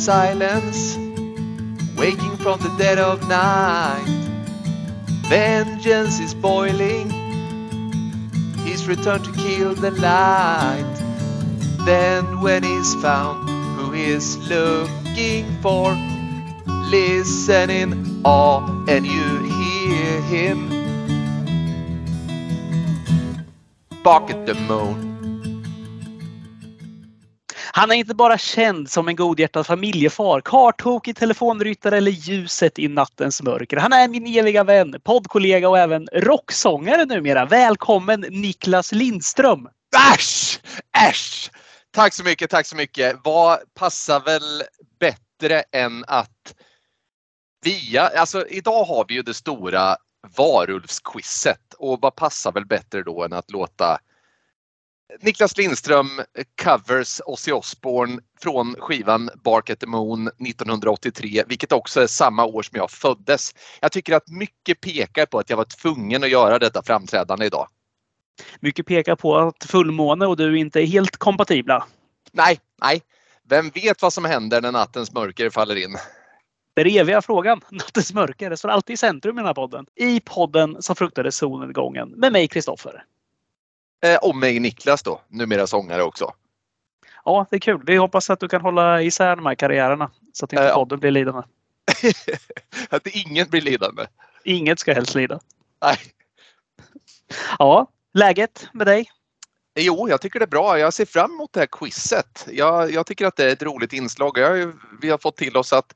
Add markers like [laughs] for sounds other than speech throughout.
Silence, waking from the dead of night. Vengeance is boiling, he's returned to kill the light. Then, when he's found who he's looking for, listen in awe and you hear him bark at the moon. Han är inte bara känd som en godhjärtad familjefar, karttokig telefonryttare eller ljuset i nattens mörker. Han är min eviga vän, poddkollega och även rocksångare numera. Välkommen Niklas Lindström! Äsch! Äsch! Tack så mycket, tack så mycket. Vad passar väl bättre än att via, alltså idag har vi ju det stora varulvsquizet och vad passar väl bättre då än att låta Niklas Lindström covers Ozzy Osbourne från skivan Bark at the Moon 1983, vilket också är samma år som jag föddes. Jag tycker att mycket pekar på att jag var tvungen att göra detta framträdande idag. Mycket pekar på att fullmåne och du inte är helt kompatibla. Nej, nej. Vem vet vad som händer när nattens mörker faller in? Den eviga frågan, [laughs] nattens mörker, står alltid i centrum i den här podden. I podden som fruktade solnedgången med mig, Kristoffer. Eh, och mig Niklas då, numera sångare också. Ja, det är kul. Vi hoppas att du kan hålla isär de här karriärerna så att inte Eh, podden blir lidande. [laughs] att ingen blir lidande. Inget ska helst lida. Nej. Ja, läget med dig? Jo, jag tycker det är bra. Jag ser fram emot det här quizet. Jag, jag tycker att det är ett roligt inslag. Har ju- vi har fått till oss att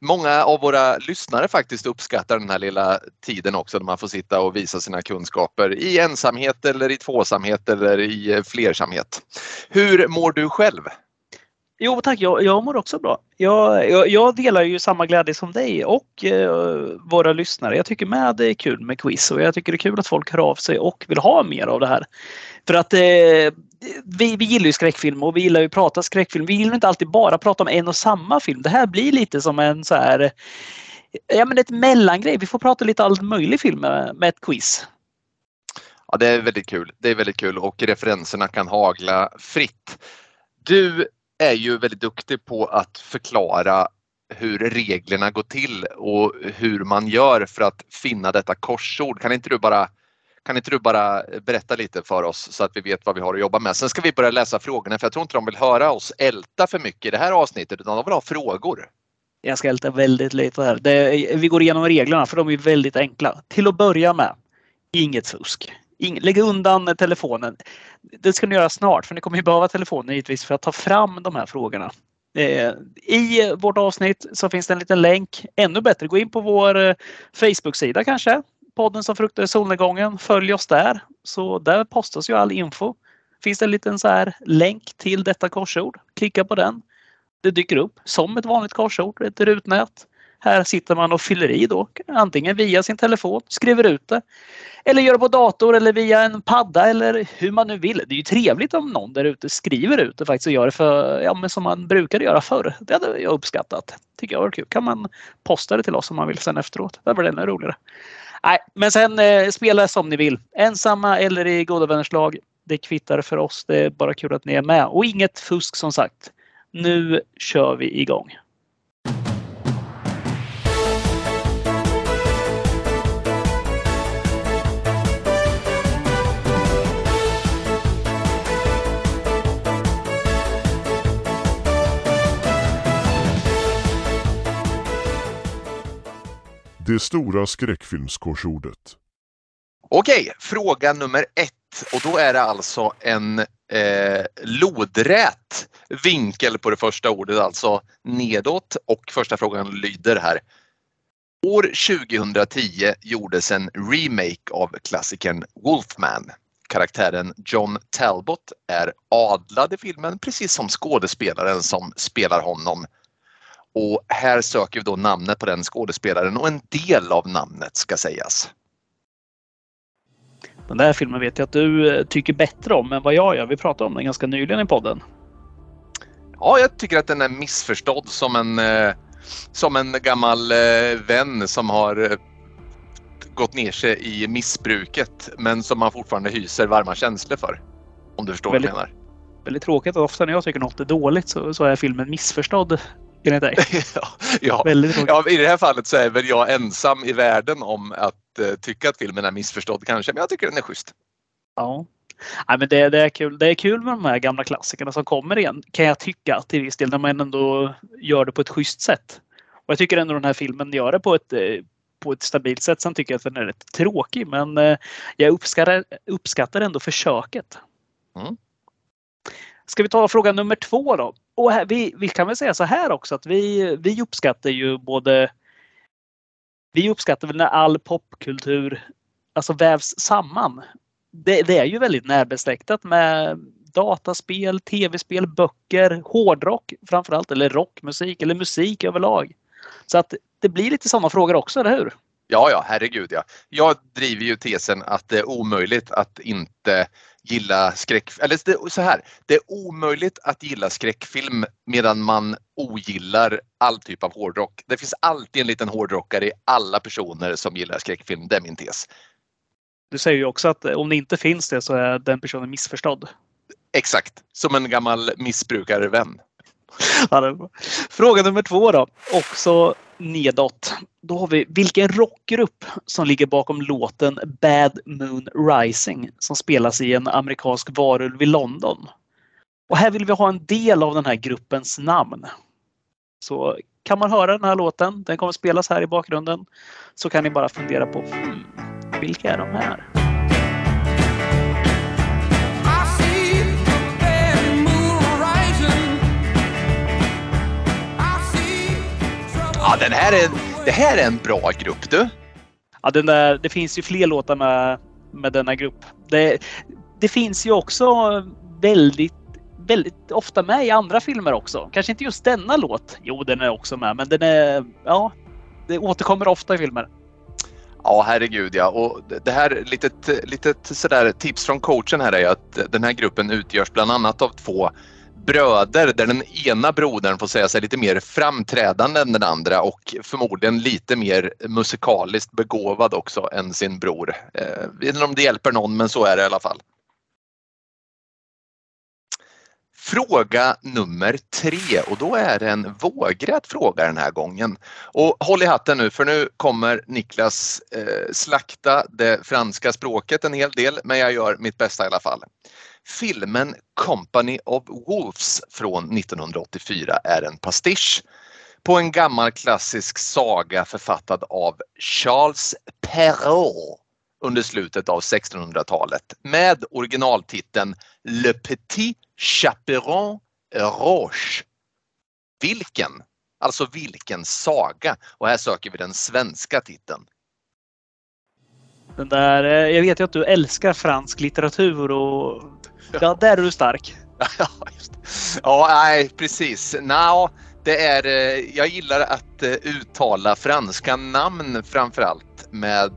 många av våra lyssnare faktiskt uppskattar den här lilla tiden också när man får sitta och visa sina kunskaper i ensamhet eller i tvåsamhet eller i eh, flersamhet. Hur mår du själv? Jo tack, jag, jag mår också bra. Jag, jag, jag delar ju samma glädje som dig och eh, våra lyssnare. Jag tycker med det är kul med quiz och jag tycker det är kul att folk hör av sig och vill ha mer av det här. För att eh, vi, vi gillar ju skräckfilm och vi gillar ju att prata skräckfilm. Vi gillar inte alltid bara prata om en och samma film. Det här blir lite som en så här Ja men ett mellangrej. Vi får prata lite allt möjligt film med, med ett quiz. Ja, det är väldigt kul. Det är väldigt kul och referenserna kan hagla fritt. Du är ju väldigt duktig på att förklara hur reglerna går till och hur man gör för att finna detta korsord. Kan inte du bara kan inte du bara berätta lite för oss så att vi vet vad vi har att jobba med? Sen ska vi börja läsa frågorna för jag tror inte de vill höra oss älta för mycket i det här avsnittet utan de vill ha frågor. Jag ska älta väldigt lite här. Det, vi går igenom reglerna för de är väldigt enkla. Till att börja med, inget fusk. Ing, lägg undan telefonen. Det ska ni göra snart för ni kommer ju behöva telefonen givetvis för att ta fram de här frågorna. Eh, I vårt avsnitt så finns det en liten länk. Ännu bättre, gå in på vår eh, Facebook-sida kanske. Podden som fruktar solnedgången. Följ oss där. Så där postas ju all info. Finns det en liten så här länk till detta korsord. Klicka på den. Det dyker upp som ett vanligt korsord, ett rutnät. Här sitter man och fyller i då, antingen via sin telefon, skriver ut det. Eller gör det på dator eller via en padda eller hur man nu vill. Det är ju trevligt om någon där ute skriver ut det faktiskt och gör det för, ja, men som man brukade göra förr. Det hade jag uppskattat. Tycker jag var kul. Kan man posta det till oss om man vill sen efteråt. Det var det ännu roligare. Nej, men sen eh, spela som ni vill. Ensamma eller i goda vänners lag. Det kvittar för oss. Det är bara kul att ni är med. Och inget fusk som sagt. Nu kör vi igång. Det stora skräckfilmskorsordet. Okej, fråga nummer ett. Och då är det alltså en eh, lodrät vinkel på det första ordet, alltså nedåt. Och första frågan lyder här. År 2010 gjordes en remake av klassikern Wolfman. Karaktären John Talbot är adlad i filmen, precis som skådespelaren som spelar honom. Och här söker vi då namnet på den skådespelaren och en del av namnet ska sägas. Den där filmen vet jag att du eh, tycker bättre om än vad jag gör. Vi pratade om den ganska nyligen i podden. Ja, jag tycker att den är missförstådd som en, eh, som en gammal eh, vän som har gått ner sig i missbruket men som man fortfarande hyser varma känslor för. Om du förstår Väldigt- vad jag menar. väldigt tråkigt att ofta när jag tycker något är dåligt så, så är filmen missförstådd enligt dig. [laughs] ja, ja. Väldigt tråkigt. ja, I det här fallet så är väl jag ensam i världen om att eh, tycka att filmen är missförstådd kanske, men jag tycker den är schysst. Ja. Nej, men det, det, är kul. det är kul med de här gamla klassikerna som kommer igen kan jag tycka till viss del när man ändå gör det på ett schysst sätt. Och jag tycker ändå den här filmen gör det på ett, eh, på ett stabilt sätt. Sen tycker jag att den är rätt tråkig men eh, jag uppskattar, uppskattar ändå försöket. Mm. Ska vi ta fråga nummer två då? Och här, vi, vi kan väl säga så här också att vi, vi uppskattar ju både vi uppskattar väl när all popkultur alltså vävs samman. Det, det är ju väldigt närbesläktat med dataspel, tv-spel, böcker, hårdrock framförallt eller rockmusik eller musik överlag. Så att det blir lite samma frågor också, eller hur? Ja, ja, herregud ja. Jag driver ju tesen att det är omöjligt att inte gilla skräck... Eller det, så här, det är omöjligt att gilla skräckfilm medan man ogillar all typ av hårdrock. Det finns alltid en liten hårdrockare i alla personer som gillar skräckfilm. Det är min tes. Du säger ju också att om det inte finns det så är den personen missförstådd. Exakt, som en gammal missbrukarvän. [laughs] Fråga nummer två då, också nedåt. Då har vi vilken rockgrupp som ligger bakom låten Bad Moon Rising som spelas i en amerikansk varulv i London. Och här vill vi ha en del av den här gruppens namn. Så kan man höra den här låten, den kommer spelas här i bakgrunden, så kan ni bara fundera på hmm, vilka är de här? Ja, den här är, det här är en bra grupp du. Ja, den där, det finns ju fler låtar med, med denna grupp. Det, det finns ju också väldigt, väldigt ofta med i andra filmer också. Kanske inte just denna låt. Jo, den är också med, men den är, ja, det återkommer ofta i filmer. Ja, herregud ja. Och det här litet, litet sådär tips från coachen här är ju att den här gruppen utgörs bland annat av två bröder där den ena brodern får säga sig lite mer framträdande än den andra och förmodligen lite mer musikaliskt begåvad också än sin bror. Eh, jag vet inte om det hjälper någon men så är det i alla fall. Fråga nummer tre och då är det en vågrät fråga den här gången. Och håll i hatten nu för nu kommer Niklas eh, slakta det franska språket en hel del men jag gör mitt bästa i alla fall. Filmen Company of Wolves från 1984 är en pastisch på en gammal klassisk saga författad av Charles Perrault under slutet av 1600-talet med originaltiteln Le Petit Chaperon Roche. Vilken? Alltså vilken saga? Och här söker vi den svenska titeln. Den där, eh, jag vet ju att du älskar fransk litteratur och ja, där är du stark. [laughs] ja, nej, precis. No, det är, eh, jag gillar att eh, uttala franska namn framförallt med,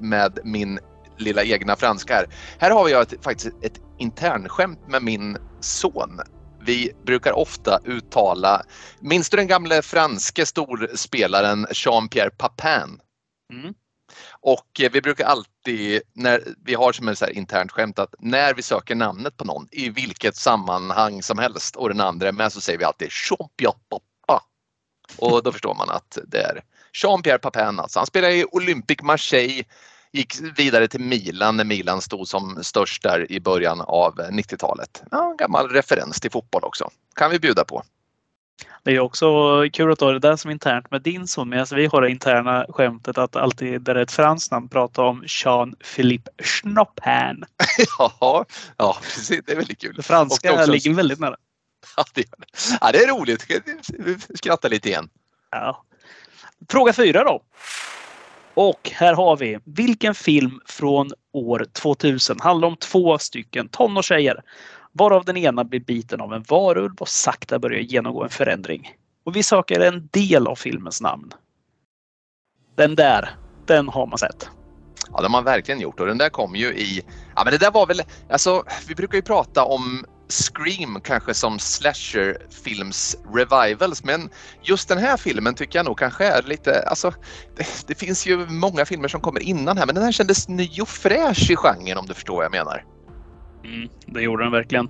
med min lilla egna franska här. Här har jag ett, faktiskt ett internskämt med min son. Vi brukar ofta uttala, minns du den gamle franske storspelaren Jean-Pierre Papin? Mm. Och eh, vi brukar alltid, när vi har som ett internt skämt att när vi söker namnet på någon i vilket sammanhang som helst och den andra är med så säger vi alltid Jean-Pierre Papin. Och då förstår man att det är Jean-Pierre Papin alltså. Han spelar i Olympic Marseille gick vidare till Milan när Milan stod som störst där i början av 90-talet. Ja, en gammal referens till fotboll också. Kan vi bjuda på. Det är också kul att ha det där som internt med din son medan vi har det interna skämtet att alltid där det är ett franskt namn prata om Jean-Philippe Schnoppan. [laughs] ja, ja, precis. Det är väldigt kul. Det franska också... ligger väldigt nära. [laughs] Ja, det, ja, det är roligt. Vi skrattar lite igen. Ja. Fråga fyra då. Och här har vi vilken film från år 2000 handlar om två stycken tonårstjejer varav den ena blir biten av en varulv och sakta börjar genomgå en förändring. Och vi söker en del av filmens namn. Den där, den har man sett. Ja, det har man verkligen gjort och den där kom ju i... Ja, men det där var väl... Alltså, vi brukar ju prata om Scream kanske som slasherfilms revivals men just den här filmen tycker jag nog kanske är lite, alltså det, det, finns ju många filmer som kommer innan här men den här kändes ny och fräsch i genren om du förstår vad jag menar. Mm, det gjorde den verkligen.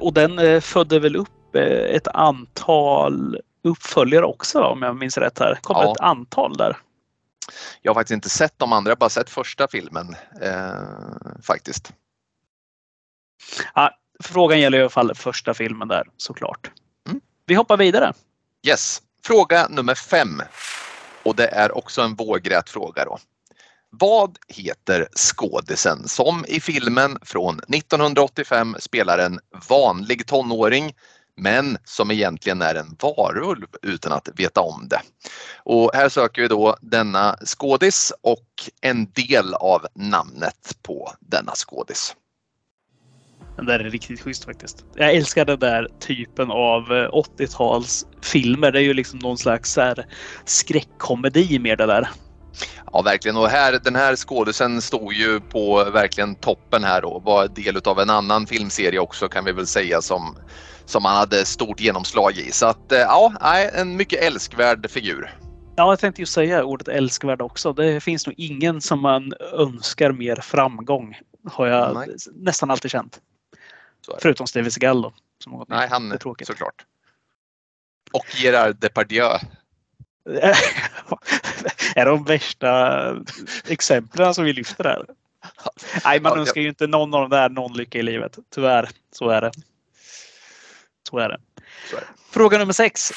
Och den eh, födde väl upp eh, ett antal uppföljare också om jag minns rätt här. kom Ja. ett antal där. Jag har faktiskt inte sett de andra, bara sett första filmen eh, faktiskt. Frågan gäller i alla fall första filmen där såklart. Mm. Vi hoppar vidare. Yes. Fråga nummer fem. Och det är också en vågrät fråga då. Vad heter skådisen som i filmen från 1985 spelar en vanlig tonåring men som egentligen är en varulv utan att veta om det. Och här söker vi då denna skådis och en del av namnet på denna skådis. Den där är riktigt schysst faktiskt. Jag älskar den där typen av eh, 80-talsfilmer. Det är ju liksom någon slags här skräckkomedi med det där. Ja verkligen och här, den här skådisen stod ju på verkligen toppen här och var del av en annan filmserie också kan vi väl säga som, som han hade stort genomslag i. Så att eh, ja, en mycket älskvärd figur. Ja, jag tänkte ju säga ordet älskvärd också. Det finns nog ingen som man önskar mer framgång. Har jag Nej. nästan alltid känt. Förutom Steven Seagal då. Som. Nej, han är tråkigt. såklart. Och Gerard Depardieu. [laughs] [laughs] är de värsta exemplen som vi lyfter här. Nej, man Ja, önskar ju inte någon av dem där någon lycka i livet. Tyvärr, så är det. Så är det. Så är det. Fråga nummer sex.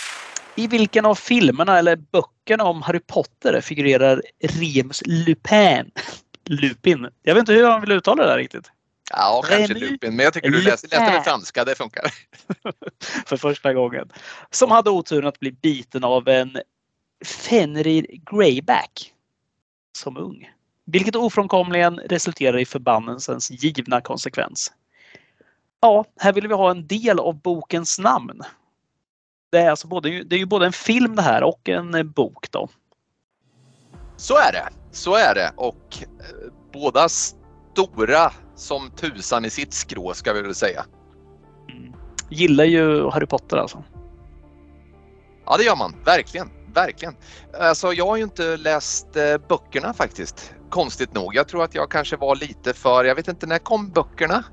I vilken av filmerna eller böckerna om Harry Potter figurerar Remus Lupin? [laughs] Lupin. Jag vet inte hur han vill uttala det där riktigt. Ja, kanske Remy Lupin, men jag tycker du läste, läste med franska, det funkar. [laughs] För första gången. Som hade oturen att bli biten av en Fenrir Greyback. Som ung. Vilket ofrånkomligen resulterar i förbannelsens givna konsekvens. Ja, här vill vi ha en del av bokens namn. Det är, alltså både, det är ju både en film det här och en bok då. Så är det, så är det och eh, båda stora som tusan i sitt skrå ska vi väl säga. Mm. Gillar ju Harry Potter alltså. Ja det gör man, verkligen, verkligen. Alltså jag har ju inte läst eh, böckerna faktiskt, konstigt nog. Jag tror att jag kanske var lite för, jag vet inte, när kom böckerna?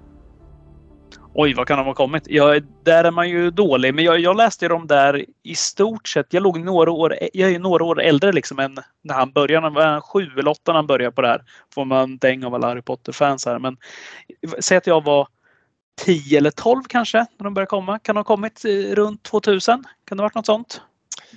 Oj, vad kan de ha kommit? Ja, där är man ju dålig, men jag, jag läste ju dem där i stort sett. Jag låg några år, jag är ju några år äldre liksom än när han började. Han var sju eller åtta när han började på det här. Får man däng av alla Harry Potter-fans här. Men säg att jag var 10 eller 12 kanske när de började komma. Kan de ha kommit eh, runt 2000? Kan det ha varit något sånt?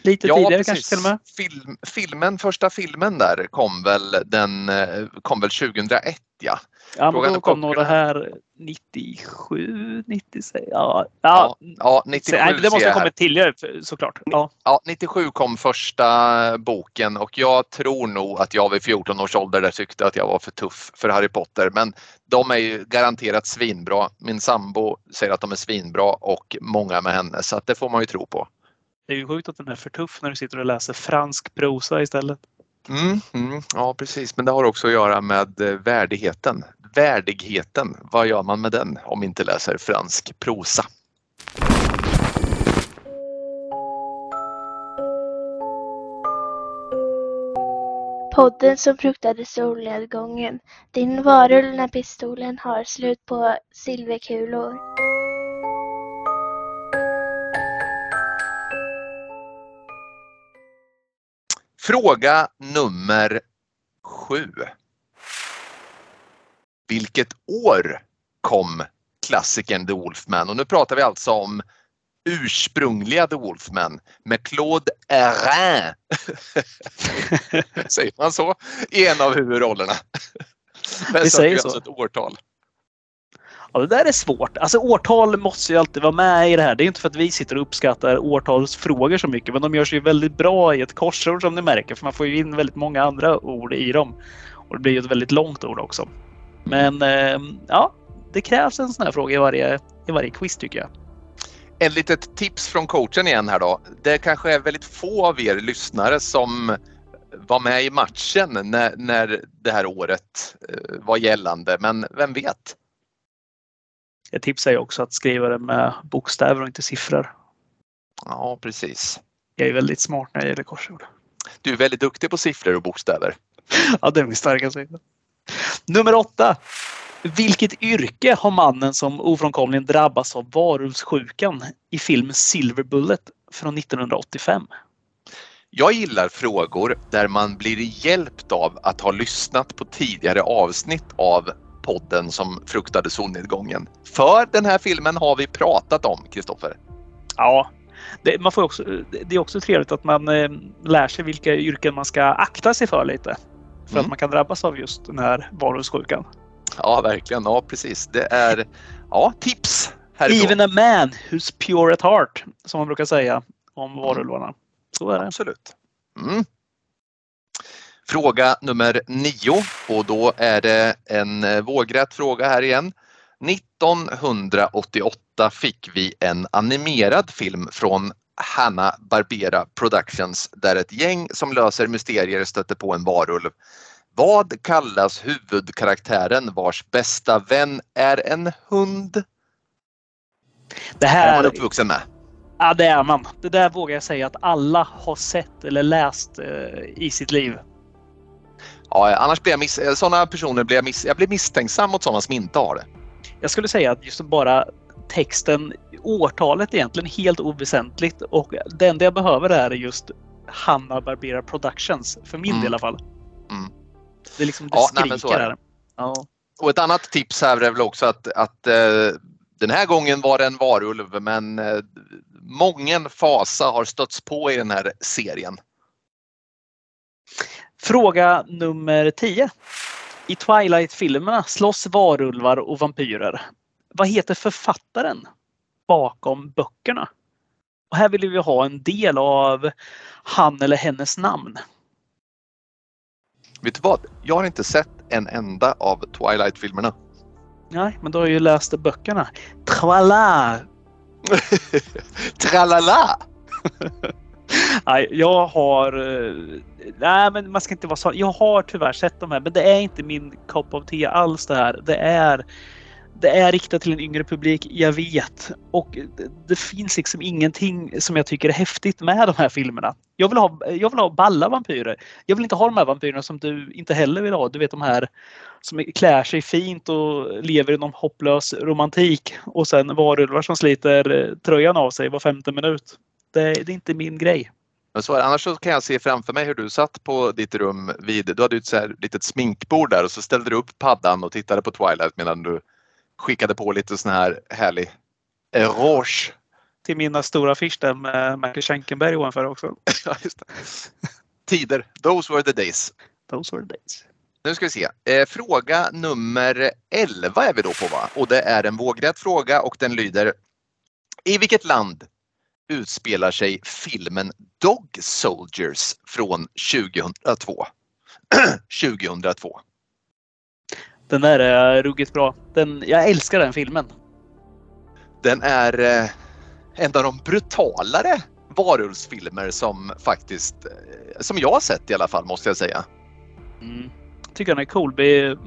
Lite tidigare kanske till och med? Film, filmen, första filmen där kom väl, den, eh, kom väl 2001 ja. Ja, men då kom nog det här 97, 96. Ja, ja. Ja, ja. ja 97 Nej, det måste ha kommit tidigare såklart. Ja. Ja, 97 kom första boken och jag tror nog att jag vid 14 års ålder där tyckte att jag var för tuff för Harry Potter. Men de är ju garanterat svinbra. Min sambo säger att de är svinbra och många med henne så att det får man ju tro på. Det är ju sjukt att den är för tuff när du sitter och läser fransk prosa istället. Mm, mm, ja precis, men det har också att göra med eh, värdigheten. Värdigheten, vad gör man med den om inte läser fransk prosa? Podden som fruktade solnedgången. Din varulv när pistolen har slut på silverkulor. Fråga nummer sju. Vilket år kom klassikern The Wolfman? Och nu pratar vi alltså om ursprungliga The Wolfman med Claude Arrin. [laughs] Säger man så? I en av huvudrollerna. Men Vi säger så. alltså ett årtal. Ja, det där är svårt. Alltså årtal måste ju alltid vara med i det här. Det är inte för att vi sitter och uppskattar årtalsfrågor så mycket, men de gör ju väldigt bra i ett korsord som ni märker, för man får ju in väldigt många andra ord i dem. Och det blir ju ett väldigt långt ord också. Men eh, ja, det krävs en sån här fråga i varje, i varje quiz tycker jag. En litet tips från coachen igen här då. Det kanske är väldigt få av er lyssnare som var med i matchen när, när det här året eh, var gällande, men vem vet? Jag tipsar ju också att skriva det med bokstäver och inte siffror. Ja, precis. Jag är väldigt smart när det gäller korsord. Du är väldigt duktig på siffror och bokstäver. [laughs] Ja, det är min starka sida. Nummer åtta. Vilket yrke har mannen som ofrånkomligen drabbas av varulvssjukan i filmen Silver Bullet från 1985? Jag gillar frågor där man blir hjälpt av att ha lyssnat på tidigare avsnitt av podden som fruktade solnedgången. För den här filmen har vi pratat om, Kristoffer. Ja, det, man får också, det är också trevligt att man eh, lär sig vilka yrken man ska akta sig för lite. För Mm. att man kan drabbas av just den här varulvssjukan. Ja, verkligen. Ja, precis. Det är ja, tips härifrån. Even a man who's pure at heart, som man brukar säga om varulvarna. Så är det. Absolut. Mm. Fråga nummer nio och då är det en eh, vågrätt fråga här igen. 1988 fick vi en animerad film från Hanna Barbera Productions där ett gäng som löser mysterier stöter på en varulv. Vad kallas huvudkaraktären vars bästa vän är en hund? Det Det är man här, uppvuxen med. ja det är man. Det där vågar jag säga att alla har sett eller läst eh, i sitt liv. Ja, annars blir jag miss- eh, sådana personer blir jag, miss- jag blir misstänksam mot sådana som inte har det. Jag skulle säga att just bara texten, årtalet egentligen helt oväsentligt och det enda jag behöver är just Hanna Barbera Productions. För min Mm. del i alla fall. Mm. Det är liksom, det Ja, nej, skriker det. här. Ja. Och ett annat tips här är väl också att, att eh, den här gången var det en varulv men eh, mången fasa har stötts på i den här serien. Fråga nummer 10. I Twilight-filmerna slåss varulvar och vampyrer. Vad heter författaren bakom böckerna? Och här vill vi ha en del av han eller hennes namn. Vet du vad? Jag har inte sett en enda av Twilight-filmerna. Nej, men du har ju läst böckerna. Tralala! [laughs] Tralala! [laughs] Nej, jag har... Eh, nej, men man ska inte vara så. Jag har tyvärr sett de här, men det är inte min cup of tea alls det här. Det är, det är riktat till en yngre publik, jag vet. Och det, finns liksom ingenting som jag tycker är häftigt med de här filmerna. Jag vill ha, jag vill ha balla vampyrer. Jag vill inte ha de här vampyrerna som du inte heller vill ha. Du vet de här som klär sig fint och lever i någon hopplös romantik och sen varulvar som sliter eh, tröjan av sig var femte minut. Det, det är inte min grej. Men så är det. Annars så kan jag se framför mig hur du satt på ditt rum vid, du hade ju ett så här litet sminkbord där och så ställde du upp paddan och tittade på Twilight medan du skickade på lite sån här härlig rouge. Till mina stora affisch där med Michael Schenkenberg ovanför också. [laughs] Ja, just det. Tider, those were the days. Those were the days. Nu ska vi se. Eh, fråga nummer 11 är vi då på va? Och det är en vågrätt fråga och den lyder I vilket land utspelar sig filmen Dog Soldiers från 2002? 2002. [clears throat] Den där är ruggigt bra. Den, jag älskar den filmen. Den är eh, en av de brutalare varulvsfilmer som faktiskt, eh, som jag har sett i alla fall måste jag säga. Mm. Tycker den är cool.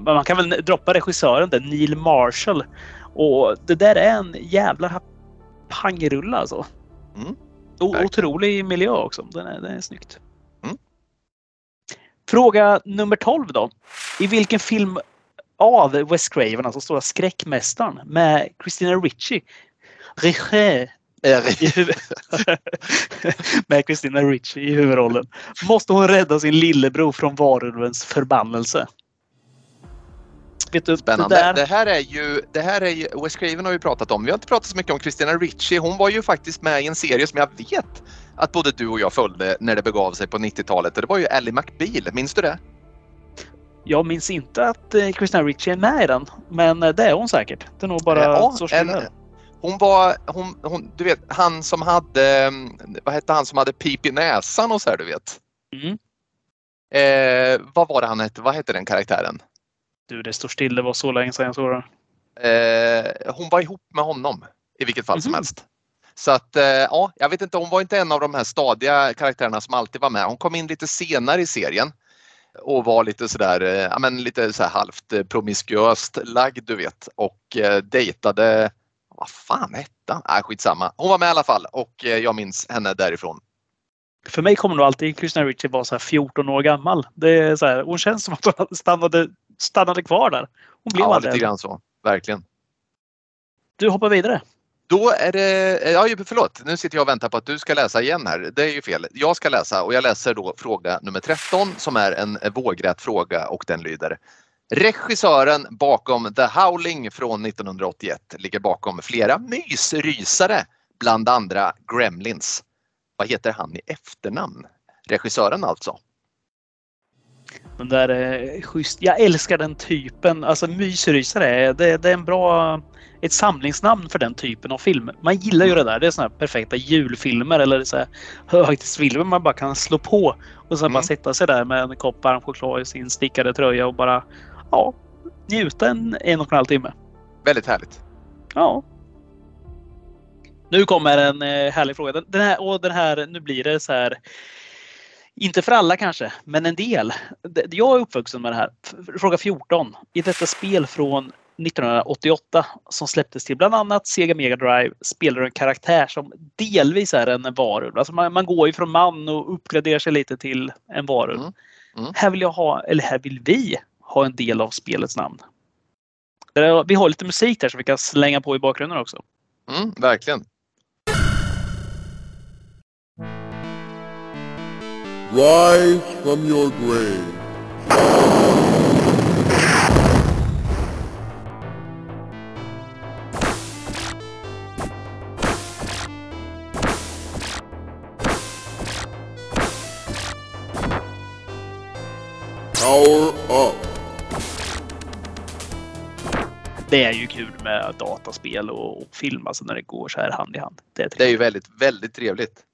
Man kan väl droppa regissören där, Neil Marshall. Och det där är en jävla pangrulle alltså. Mm. O- otrolig miljö också. Den är, den är snyggt. Mm. Fråga nummer 12 då. I vilken film av Wes Craven, alltså stora skräckmästaren med Christina Ricci, i huvud... [laughs] med Christina Ricci i huvudrollen, måste hon rädda sin lillebror från varulvens förbannelse. Vet du, Spännande. Det där, Det här är ju, det här är ju, Wes Craven har vi pratat om. Vi har inte pratat så mycket om Christina Ricci. Hon var ju faktiskt med i en serie som jag vet att både du och jag följde när det begav sig på 90-talet. Och det var ju Ally McBeal. Minns du det? Jag minns inte att eh, Christina Ricci är med i den, men eh, det är hon säkert. Det är nog bara Ja, så en, hon var, hon, hon, du vet, han som hade, mm, vad hette han som hade pip i näsan och så här, du vet. Mm. Eh, vad var det han hette? Vad hette den karaktären? Du, det står still. Det var så länge sedan jag såg den. Eh, hon var ihop med honom i vilket fall som Mhm. helst. Så att eh, ja, jag vet inte, hon var inte en av de här stadiga karaktärerna som alltid var med. Hon kom in lite senare i serien och var lite sådär, eh, ja men lite så här halvt eh, promiskuöst lagd du vet och eh, dejtade, vad fan hette han? Nej skitsamma. Hon var med i alla fall och eh, jag minns henne därifrån. För mig kommer nog alltid Christina Ricci vara så här 14 år gammal. Det är så här, hon känns som att hon stannade stannade kvar där. Hon blev Ja, aldrig lite grann så. Verkligen. Du hoppar vidare. Då är det, ja förlåt, nu sitter jag och väntar på att du ska läsa igen här. Det är ju fel. Jag ska läsa och jag läser då fråga nummer 13 som är en vågrät fråga och den lyder Regissören bakom The Howling från 1981 ligger bakom flera mysrysare, bland andra Gremlins. Vad heter han i efternamn? Regissören alltså. Den där är schysst. Jag älskar den typen. Alltså mysrysare, det, det är en bra ett samlingsnamn för den typen av film. Man gillar ju det där. Det är såna här perfekta julfilmer eller så här högtidsfilmer man bara kan slå på och sen Mm. bara sätta sig där med en kopp varm choklad i sin stickade tröja och bara ja, njuta en, en och en halv timme. Väldigt härligt. Ja. Nu kommer en eh, härlig fråga. Den här, och den här, nu blir det så här. Inte för alla kanske, men en del. Jag är uppvuxen med det här. Fråga 14. I detta spel från 1988 som släpptes till bland annat Sega Mega Drive spelar du en karaktär som delvis är en varulv. Alltså man, man går ju från man och uppgraderar sig lite till en varulv. Mm. Mm. Här vill jag ha, eller här vill vi ha en del av spelets namn. Vi har lite musik där som vi kan slänga på i bakgrunden också. Mm, verkligen. Rise from your grave. Power up. Det är ju kul med dataspel och, och film alltså när det går så här hand i hand. Det är, Det är ju väldigt, väldigt trevligt.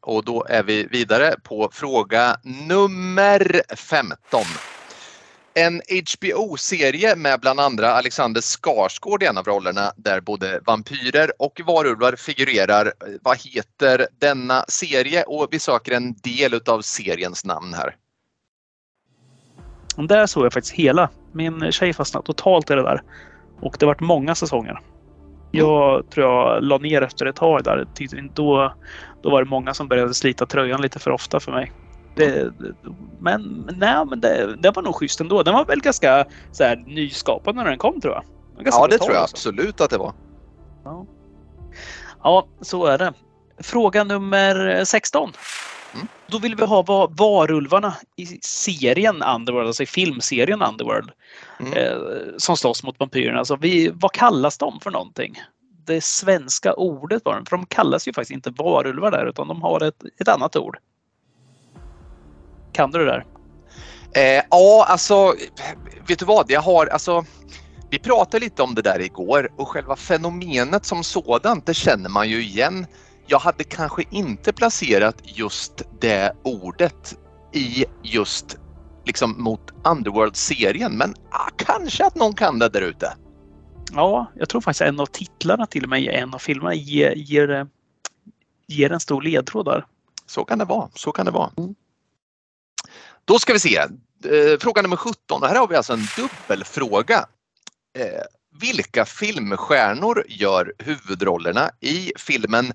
Och då är vi vidare på fråga nummer 15. En HBO-serie med bland andra Alexander Skarsgård i en av rollerna där både vampyrer och varulvar figurerar. Vad heter denna serie? Och vi söker en del utav seriens namn här. Där såg jag faktiskt hela. Min tjej fastnade totalt i det där. Och det varit många säsonger. Jag tror jag la ner efter ett tag där. Då, då var det många som började slita tröjan lite för ofta för mig. Det, men nej, men det, det var nog schysst ändå. Den var väl ganska så här, nyskapande när den kom tror jag. Ja, det tror jag alltså. absolut att det var. Ja, så är det. Fråga nummer 16. Mm. Då vill vi ha va- varulvarna i serien Underworld, alltså i filmserien Underworld, Mm. eh, som slåss mot vampyrerna. Alltså vi, vad kallas de för någonting? Det svenska ordet var de, för de kallas ju faktiskt inte varulvar där utan de har ett, ett annat ord. Kan du det där? Eh, ja, alltså, vet du vad? Jag har, alltså, vi pratade lite om det där igår och själva fenomenet som sådant, det känner man ju igen. Jag hade kanske inte placerat just det ordet i just liksom mot Underworld-serien, men ah, kanske att någon kan det där ute. Ja, jag tror faktiskt en av titlarna till och med i en av filmerna ger, ger, eh, ger en stor ledtråd där. Så kan det vara. Så kan det vara. Då ska vi se. Eh, fråga nummer 17. Och här har vi alltså en dubbelfråga. Eh, vilka filmstjärnor gör huvudrollerna i filmen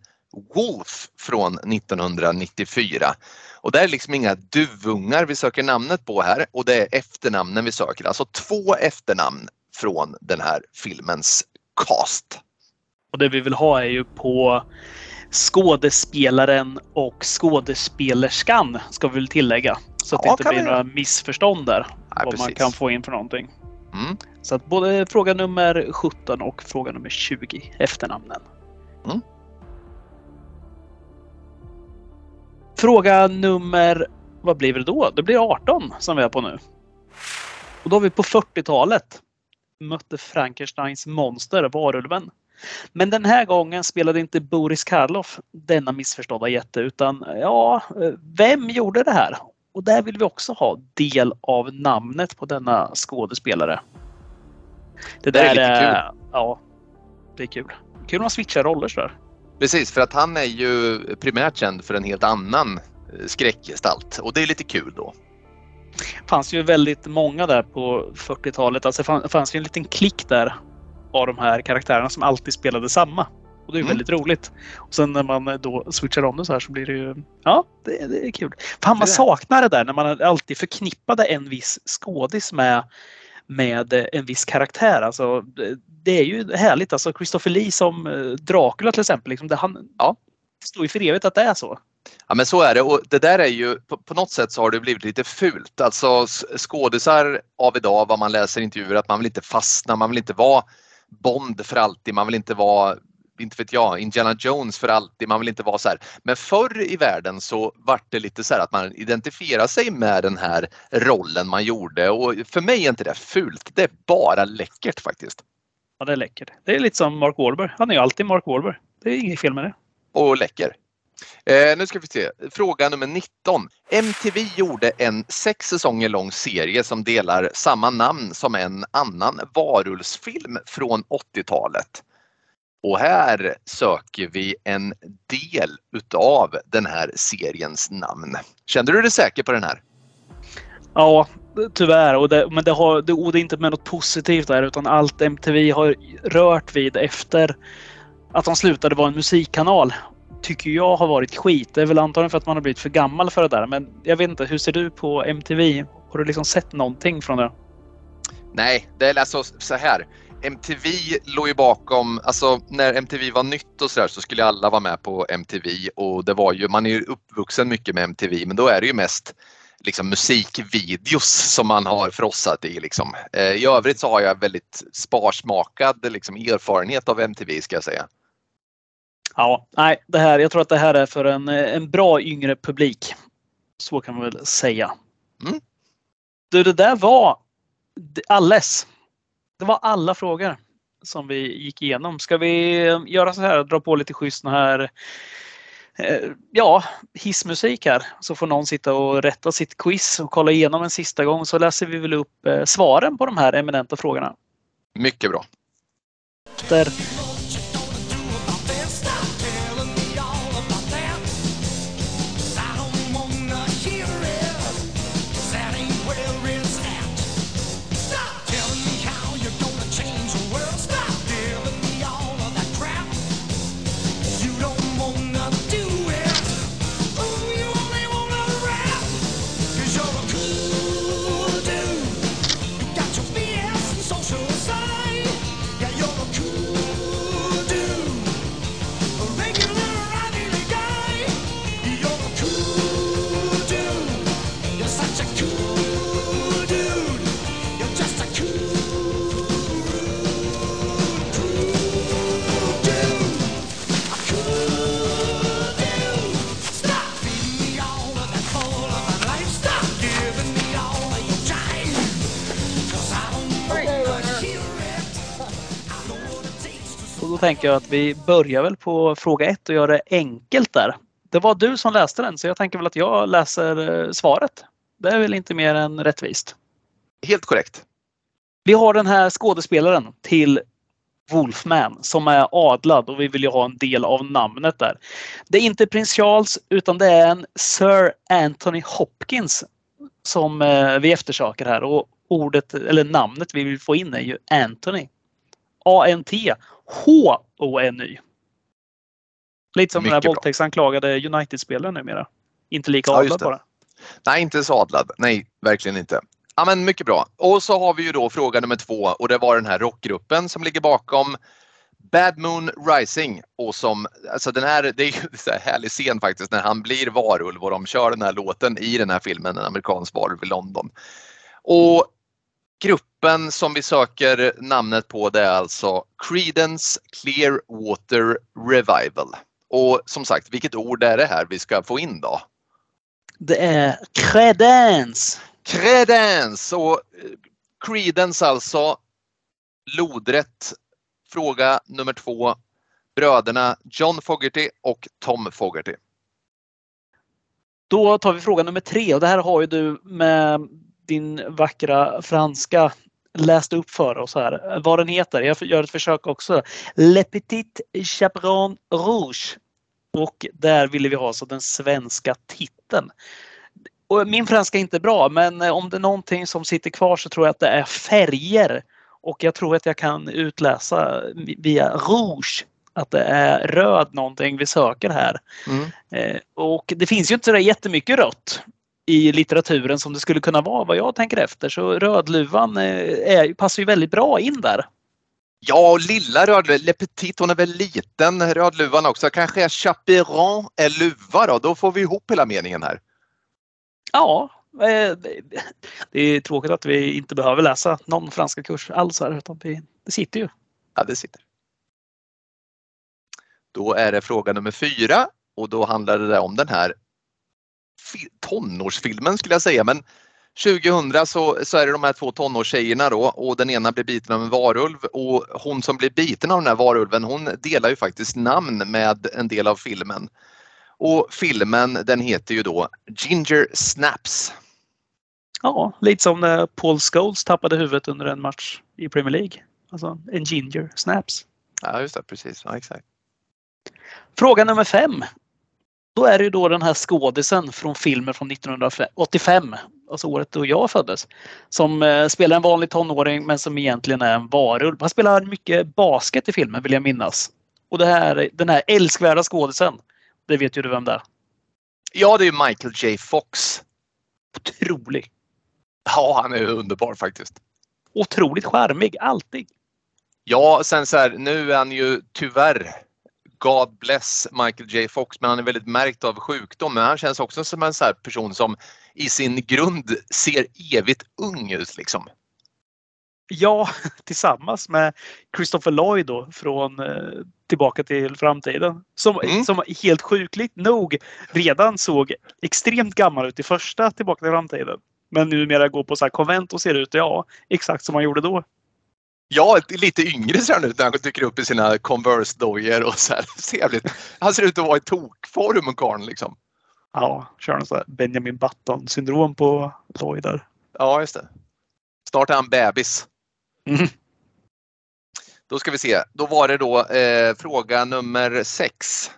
Wolf från 1994? Och det är liksom inga duvungar vi söker namnet på här och det är efternamnen vi söker. Alltså två efternamn från den här filmens cast. Och det vi vill ha är ju på skådespelaren och skådespelerskan ska vi väl tillägga. Så att det Ja, inte kan blir vi några missförstånd där. Nej, vad man precis. kan få in för någonting. Mm. Så att både fråga nummer 17 och fråga nummer 20 efternamnen. Mm. Fråga nummer, vad blir det då? Det blir 18 som vi är på nu. Och då har vi på 40-talet mötte Frankensteins monster, varulven. Men den här gången spelade inte Boris Karloff denna missförstådda jätte utan ja, vem gjorde det här? Och där vill vi också ha del av namnet på denna skådespelare. Det, Det är där lite är, ja, det är kul. Kul om man switchar roller sådär. Precis, för att han är ju primärt känd för en helt annan eh, skräckgestalt och det är lite kul då. fanns ju väldigt många där på 40-talet. Alltså det fann- fanns ju en liten klick där av de här karaktärerna som alltid spelade samma. Och det är Mm. väldigt roligt. Och sen när man då switchar om det så här så blir det ju... Ja, det, det är kul. Fan, man Det saknar det där när man alltid förknippade en viss skådis med, med eh, en viss karaktär. Alltså, det- är ju härligt. Alltså Christopher Lee som eh, Dracula till exempel. Liksom, det, han, Ja. det står ju för evigt att det är så. Ja men så är det och det där är ju på, på något sätt så har det blivit lite fult. Alltså skådisar av idag vad man läser intervjuer att man vill inte fastna, man vill inte vara Bond för alltid, man vill inte vara inte vet jag, Indiana Jones för alltid, man vill inte vara så här. Men förr i världen så vart det lite så här att man identifierar sig med den här rollen man gjorde och för mig är inte det fult, det är bara läckert faktiskt. Ja, det är läckert. Det är lite som Mark Wahlberg. Han är ju alltid Mark Wahlberg. Det är inget fel med det. och läcker. Eh, nu ska vi se. Fråga nummer 19. MTV gjorde en sex säsonger lång serie som delar samma namn som en annan varulvsfilm från 80-talet. Och här söker vi en del utav den här seriens namn. Kände du dig säker på den här? Ja, tyvärr. Och det, men det, har, det, och det är inte med något positivt där utan allt MTV har rört vid efter att de slutade vara en musikkanal tycker jag har varit skit. Det är väl antagligen för att man har blivit för gammal för det där. Men jag vet inte, hur ser du på MTV? Har du liksom sett någonting från det? Nej, det är alltså så här. MTV låg ju bakom, alltså när MTV var nytt och sådär så skulle alla vara med på MTV och det var ju, man är ju uppvuxen mycket med MTV men då är det ju mest liksom musikvideos som man har frossat i liksom. Eh, I övrigt så har jag väldigt sparsmakad liksom, erfarenhet av MTV ska jag säga. Ja, nej, det här, jag tror att det här är för en, en bra yngre publik. Så kan man väl säga. Mm. Du, det där var alles. Det var alla frågor som vi gick igenom. Ska vi göra så här, dra på lite schysst här eh, ja, hissmusik här. Så får någon sitta och rätta sitt quiz och kolla igenom en sista gång så läser vi väl upp eh, svaren på de här eminenta frågorna. Mycket bra. Där tänker jag att vi börjar väl på fråga ett och gör det enkelt där. Det var du som läste den så jag tänker väl att jag läser eh, svaret. Det är väl inte mer än rättvist. Helt korrekt. Vi har den här skådespelaren till Wolfman som är adlad och vi vill ju ha en del av namnet där. Det är inte prins Charles utan det är en Sir Anthony Hopkins som eh, vi eftersöker här och ordet eller namnet vi vill få in är ju Anthony. A-N-T H-O-N-Y. Lite som den här Mycket bra. våldtäktsanklagade United-spelaren numera. Inte lika Ja, adlad bara. Nej, inte sadlad. Nej, verkligen inte. Ja, men mycket bra. Och så har vi ju då fråga nummer två och det var den här rockgruppen som ligger bakom Bad Moon Rising och som, alltså den här, det är ju en [laughs] så här härlig scen faktiskt när han blir varulv och de kör den här låten i den här filmen, En amerikansk varulv i London. Och gruppen som vi söker namnet på det är alltså Creedence Clearwater Revival. Och som sagt, vilket ord är det här vi ska få in då? Det är Credence. Credence och eh, Creedence alltså. Lodrätt. Fråga nummer två. Bröderna John Fogerty och Tom Fogerty. Då tar vi fråga nummer tre och det här har ju du med din vackra franska läst upp för oss här. Vad den heter. Jag gör ett försök också. Le Petit Chaperon Rouge. Och där ville vi ha så den svenska titeln. Och min franska är inte bra men om det är någonting som sitter kvar så tror jag att det är färger. Och jag tror att jag kan utläsa via rouge att det är röd någonting vi söker här. Mm. Eh, och det finns ju inte så jättemycket rött. I litteraturen som det skulle kunna vara vad jag tänker efter. Så Rödluvan eh, är, passar ju väldigt bra in där. Ja, lilla Rödluvan, Le Petit, hon är väl liten, Rödluvan också. Kanske är Chaperon är luva då, då får vi ihop hela meningen här. Ja, eh, det- är tråkigt att vi inte behöver läsa någon franska kurs alls här utan vi, det sitter ju. Ja, det sitter. Då är det fråga nummer fyra och då handlar det om den här tonårsfilmen skulle jag säga. Men 2000 så, så är det de här två tonårstjejerna då och den ena blir biten av en varulv och hon som blir biten av den här varulven hon delar ju faktiskt namn med en del av filmen. Och filmen den heter ju då Ginger Snaps. Ja, lite som när Paul Scholes tappade huvudet under en match i Premier League. Alltså en ginger snaps. Ja just det, precis. Ja, exakt. Fråga nummer fem. Då är det ju då den här skådisen från filmen från 1985, alltså året då jag föddes, som eh, spelar en vanlig tonåring men som egentligen är en varulv. Han spelar mycket basket i filmen vill jag minnas. Och det här, den här älskvärda skådisen, det vet ju du vem det är. Ja, det är ju Michael J Fox. Otrolig. Ja, han är underbar faktiskt. Otroligt charmig, alltid. Ja, sen så här, nu är han ju tyvärr God bless Michael J Fox, men han är väldigt märkt av sjukdom. Men han känns också som en så här person som i sin grund ser evigt ung ut liksom. Ja, [laughs] tillsammans med Christopher Lloyd då från eh, Tillbaka till framtiden. Som, Mm. som helt sjukligt nog redan såg extremt gammal ut i första Tillbaka till framtiden. Men numera går på så här konvent och ser ut, ja, exakt som han gjorde då. Ja, lite yngre ser han ut när han dyker upp i sina Converse-dojor och så här. Jävligt- Han ser ut att vara i tokform, karln liksom. Ja, kör en sån Benjamin Button syndrom på Lloyd där. Ja, just det. Snart är han bebis. Mm. Då ska vi se. Då var det då eh, fråga nummer sex.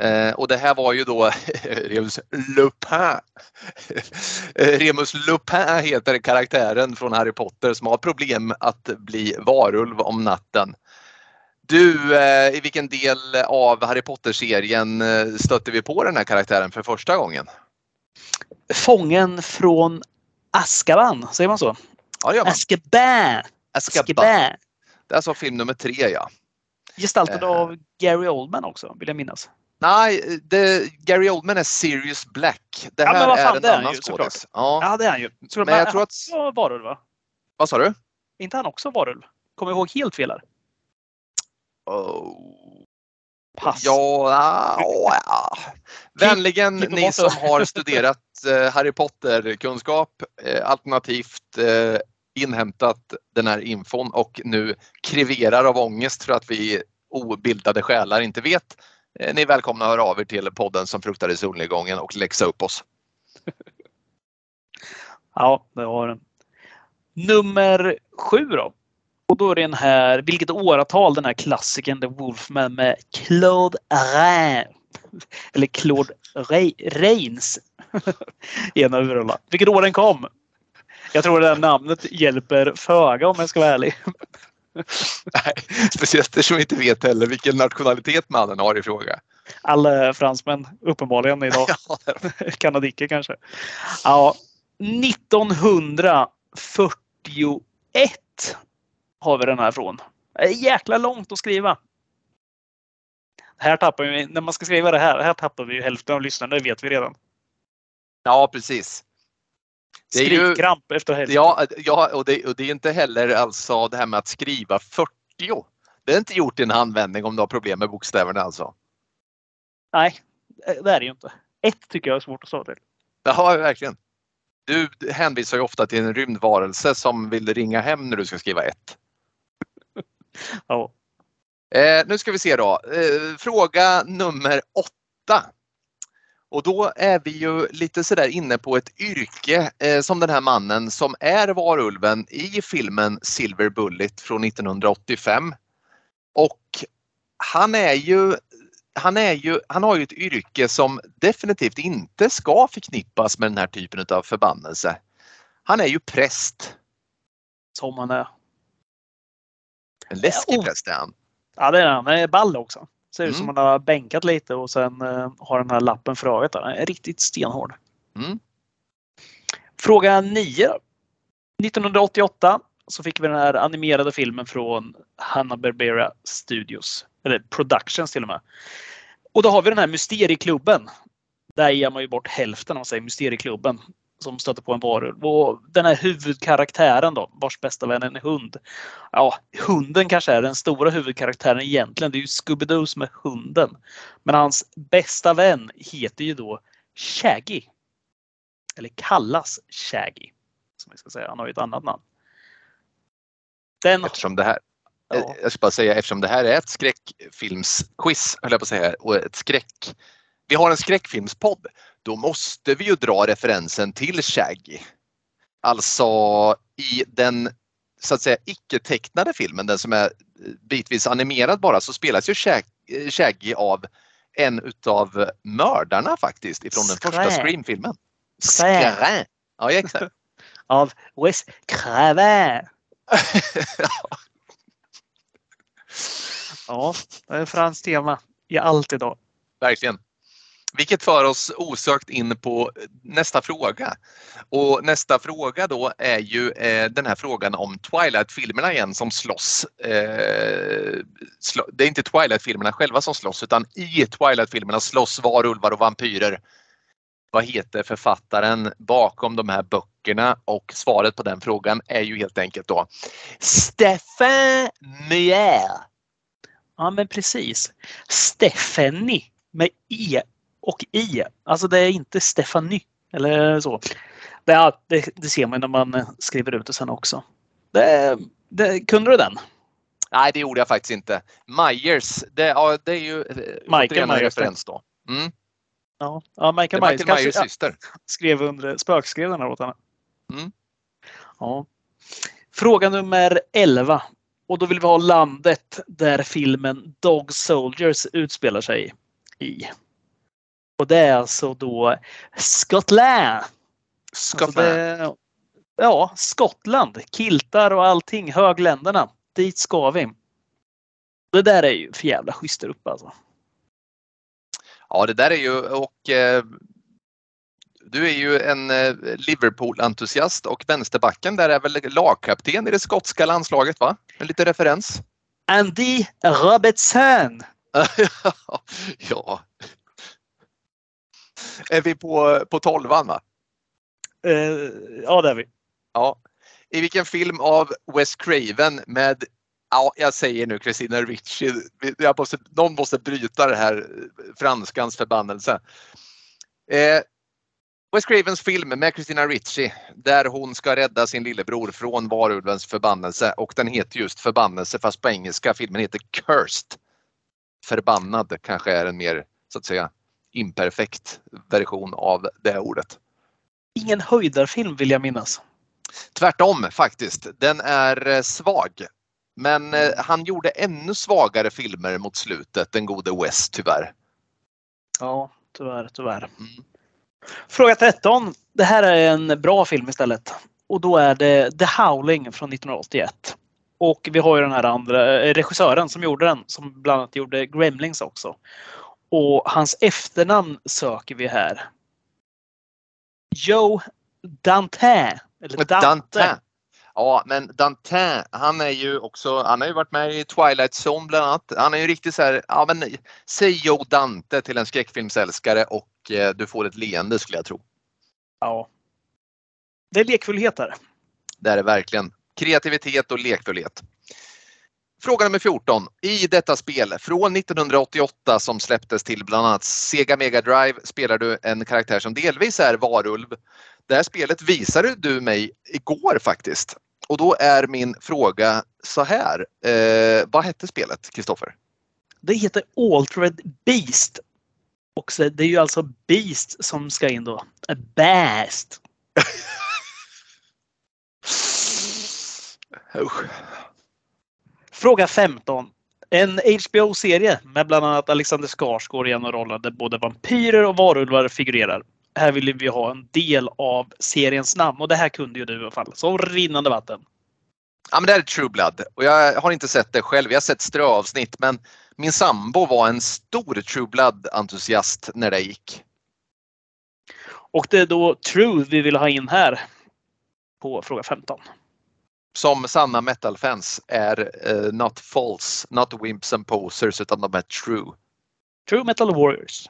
Eh, och det här var ju då [laughs] Remus Lupin. Eh, Remus Lupin heter karaktären från Harry Potter som har problem att bli varulv om natten. Du, eh, i vilken del av Harry Potter-serien eh, stötte vi på den här karaktären för första gången? Fången från Azkaban, säger man så? Ja, gör man. Azkaban. Azkaban! Det är alltså film nummer tre, ja. Gestaltad Eh. av Gary Oldman också, vill jag minnas. Nej, det, Gary Oldman är Sirius Black. Det Ja, här men vad är fan, en är annan skådis. Ja. Ja, det är han ju. Så Men jag tror att- också varulv, va? Vad sa du? inte han också varulv? Kommer jag ihåg helt fel här? Oh. Pass. Ja, ja, ja. Vänligen klipper ni som har studerat eh, Harry Potter-kunskap eh, alternativt eh, inhämtat den här infon och nu kriverar av ångest för att vi obildade själar inte vet. Eh, ni är välkomna att höra av er till podden som fruktade solnedgången och läxa upp oss. [laughs] Ja, det var den. Nummer sju då. Och då är det den här, vilket åratal den här klassikern The Wolfman med Claude Rain. Eller Claude Reins. [laughs] Ena huvudrollen. Vilket år den kom. Jag tror det här namnet hjälper föga om jag ska vara ärlig. [laughs] Nej, speciellt eftersom vi inte vet heller vilken nationalitet mannen har i fråga. Alla fransmän uppenbarligen idag. [laughs] Ja, [laughs] Kanadiker kanske. Ja, 1941 har vi den här från. Det är jäkla långt att skriva. Här tappar vi, när man ska skriva det här, här tappar vi hälften av lyssnarna, det vet vi redan. ja precis. Det är ju- Skrivkramp efter hälften. Ja, ja och, det, och det är inte heller alltså det här med att skriva 40. Det är inte gjort i en handvändning om du har problem med bokstäverna alltså. Nej, det är det ju inte. Ett tycker jag är svårt att stava till. Ja, verkligen. Du hänvisar ju ofta till en rymdvarelse som vill ringa hem när du ska skriva ett. [laughs] Ja. Eh, nu ska vi se då. Eh, fråga nummer åtta. Och då är vi ju lite sådär inne på ett yrke eh, som den här mannen som är varulven i filmen Silver Bullet från 1985. Och han är ju han, är ju, han har ju ett yrke som definitivt inte ska förknippas med den här typen av förbannelse. Han är ju präst. Som han är. En läskig Oh. präst är han. Ja, det är han. Han är ball också. Ser ut Mm. som han har bänkat lite och sen eh, har den här lappen för ögat. Han är riktigt stenhård. Mm. Fråga 9. 1988 så fick vi den här animerade filmen från Hanna-Barbera Studios. Eller Productions till och med. Och då har vi den här Mysterieklubben. Där ger man ju bort hälften av sig, Mysterieklubben. Som stöter på en varulv. Och den här huvudkaraktären då, vars bästa vän är en hund. Ja, hunden kanske är den stora huvudkaraktären egentligen. Det är ju Scooby-Doo som är hunden. Men hans bästa vän heter ju då Shaggy. Eller kallas Shaggy. Som vi ska säga. Han har ju ett annat namn. Den, Eftersom det här, ja, jag ska bara säga, eftersom det här är ett skräckfilmsquiz, höll jag på att säga, och ett skräck. Vi har en skräckfilmspodd. Då måste vi ju dra referensen till Shaggy. Alltså i den så att säga icke-tecknade filmen, den som är bitvis animerad bara, så spelas ju Shag- Shaggy av en utav mördarna faktiskt ifrån den första. Scream-filmen. Skrä. Skrä. Ja, exakt. [laughs] av Wes Craven. [laughs] Ja, det är franskt tema i allt idag. Verkligen. Vilket för oss osökt in på nästa fråga. Och nästa fråga då är ju eh, den här frågan om Twilight-filmerna igen som slåss. Eh, sl det är inte Twilight-filmerna själva som slåss utan i Twilight-filmerna slåss varulvar och vampyrer. Vad heter författaren bakom de här böckerna? Och svaret på den frågan är ju helt enkelt då Stefan Meyer. Ja, men precis. Stephanie med E och I. Alltså det är inte Stephanie eller så. Det, det, det ser man när man skriver ut det sen också. Det, det, kunde du den? Nej, det gjorde jag faktiskt inte. Myers, det, ja, det är ju eh, återigen en Myers, referens då. Mm. Ja, ja Michael Myers Michael Myers syster. skrev under, spökskrev den här åt henne. Mm. Ja. Fråga nummer 11. Och då vill vi ha landet där filmen Dog Soldiers utspelar sig i. Och det är alltså då Skottland. Alltså Skottland. det, ja, Skottland. Kiltar och allting. Högländerna. Dit ska vi. Det där är ju för jävla schysst där uppe alltså. Ja, det där är ju och eh, du är ju en eh, Liverpool-entusiast och vänsterbacken där är väl lagkapten i det skotska landslaget va? En liten referens. Andy Robertson. [laughs] ja. Är vi på, på tolvan va? Eh, ja, det är vi. Ja. I vilken film av Wes Craven med, ja jag säger nu Christina Ricci, jag måste, någon måste bryta det här franskans förbannelse. Eh, Wes Cravens film med Christina Ricci där hon ska rädda sin lillebror från varulvens förbannelse och den heter just förbannelse fast på engelska filmen heter Cursed. Förbannad kanske är en mer så att säga imperfekt version av det ordet. Ingen höjdarfilm vill jag minnas. Tvärtom faktiskt. Den är eh, svag. Men eh, han gjorde ännu svagare filmer mot slutet, den gode West tyvärr. Ja, tyvärr, tyvärr. Mm. Fråga 13. Det här är en bra film istället. Och då är det The Howling från 1981. Och vi har ju den här andra eh, regissören som gjorde den, som bland annat gjorde Gremlings också. Och hans efternamn söker vi här. Joe Dante. Eller Dante. Dante. Ja, men Dante, han är ju också, han har ju varit med i Twilight Zone bland annat. Han är ju riktigt så här, ja men säg Joe Dante till en skräckfilmsälskare och eh, du får ett leende skulle jag tro. Ja. Det är lekfullhet här. Det är det verkligen. Kreativitet och lekfullhet. Fråga nummer 14. I detta spel från 1988 som släpptes till bland annat Sega Mega Drive spelar du en karaktär som delvis är varulv. Det här spelet visade du mig igår faktiskt. Och då är min fråga så här. Eh, vad hette spelet, Kristoffer? Det heter Altered Beast. Och så, det är ju alltså Beast som ska in då. A. [laughs] Usch. Fråga 15. En HBO-serie med bland annat Alexander Skarsgård i en av rollerna där både vampyrer och varulvar figurerar. Här vill vi ha en del av seriens namn och det här kunde ju du i alla fall. Som rinnande vatten. Ja, men det här är True Blood och jag har inte sett det själv. Jag har sett ströavsnitt men min sambo var en stor True Blood-entusiast när det gick. Och det är då True vi vill ha in här på fråga 15. Som sanna metal-fans är eh, not false, not wimps and posers utan de är true. True Metal Warriors.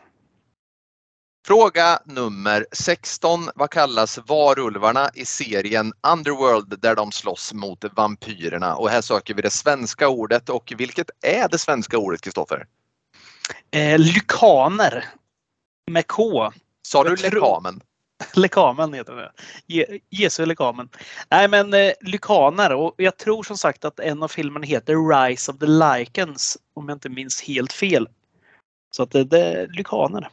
Fråga nummer 16. Vad kallas varulvarna i serien Underworld där de slåss mot vampyrerna? Och här söker vi det svenska ordet och vilket är det svenska ordet Kristoffer? Eh, lykaner. Med K. Sa du lekamen? [laughs] Lekamen heter det. Je- Jesu lekamen. Nej men eh, lykaner och jag tror som sagt att en av filmerna heter Rise of the Lycans om jag inte minns helt fel. Så att det, det är lykaner.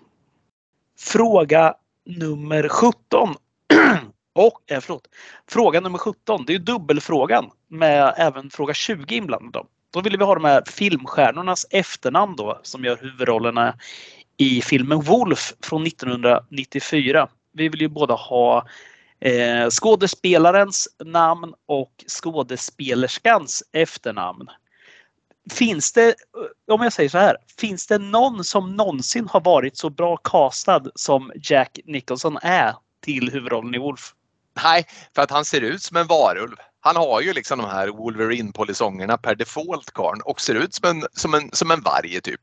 Fråga nummer 17. [clears throat] och, eh, förlåt. Fråga nummer 17. Det är ju dubbelfrågan med även fråga 20 inblandad. Då ville vi ha de här filmstjärnornas efternamn då som gör huvudrollerna i filmen Wolf från 1994. Vi vill ju båda ha eh, skådespelarens namn och skådespelerskans efternamn. Finns det, eh, om jag säger så här, finns det någon som någonsin har varit så bra castad som Jack Nicholson är till huvudrollen i Wolf? Nej, för att han ser ut som en varulv. Han har ju liksom de här Wolverine-polisongerna per default karln och ser ut som en, som en, som en varg typ.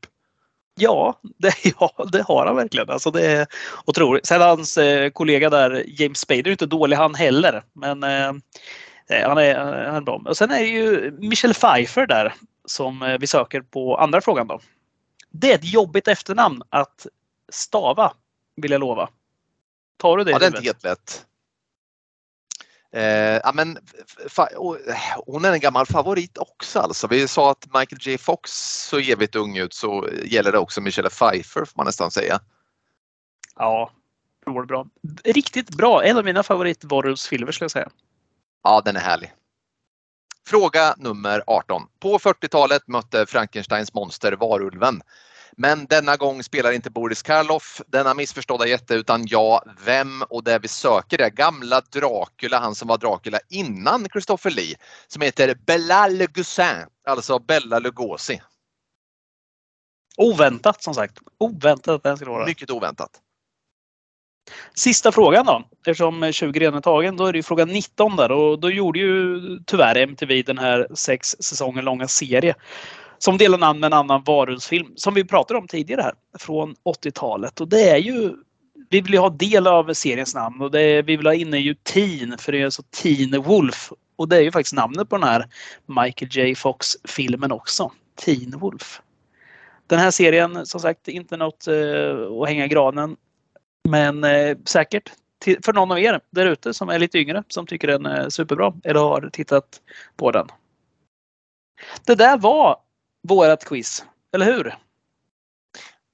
Ja [laughs] det, ja, det har han verkligen. Alltså det är otroligt. Sen hans eh, kollega där, James Spader, är inte dålig han heller. Men eh, eh, han, är, han är bra. Och sen är det ju Michelle Pfeiffer där som eh, vi söker på andra frågan då. Det är ett jobbigt efternamn att stava, vill jag lova. Tar du det? Ja, det är inte helt lätt. Eh, ja, men, och, hon är en gammal favorit också alltså. Vi sa att Michael J Fox så evigt ung ut så gäller det också Michelle Pfeiffer får man nästan säga. Ja, bra. Riktigt bra. En av mina favoritvarulvsfilmer skulle jag säga. Ja, den är härlig. Fråga nummer 18. På 40-talet mötte Frankensteins monster varulven. Men denna gång spelar inte Boris Karloff denna missförstådda jätte utan jag, vem och det vi söker är gamla Dracula, han som var Dracula innan Christopher Lee, som heter Bela Lugosi, alltså Bella Lugosi. Oväntat som sagt. Oväntat att den skulle vara. Mycket oväntat. Sista frågan då. Eftersom 20 redan är tagen, då är det ju fråga 19 där och då gjorde ju tyvärr MTV den här sex säsonger långa serie som delar namn med en annan varulvsfilm som vi pratade om tidigare här från 80-talet och det är ju vi vill ju ha del av seriens namn och det är, vi vill ha inne ju Teen för det är alltså Teen Wolf och det är ju faktiskt namnet på den här Michael J Fox filmen också. Teen Wolf. Den här serien som sagt inte något eh, att hänga i granen men eh, säkert till, för någon av er där ute som är lite yngre som tycker den är superbra eller har tittat på den. Det där var vårat quiz, eller hur?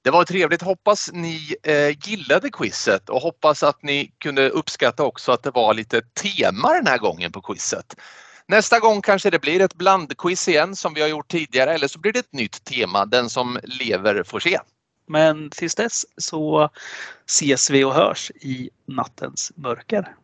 Det var trevligt. Hoppas ni eh, gillade quizet och hoppas att ni kunde uppskatta också att det var lite tema den här gången på quizet. Nästa gång kanske det blir ett blandquiz igen som vi har gjort tidigare eller så blir det ett nytt tema. Den som lever får se. Men tills dess så ses vi och hörs i nattens mörker.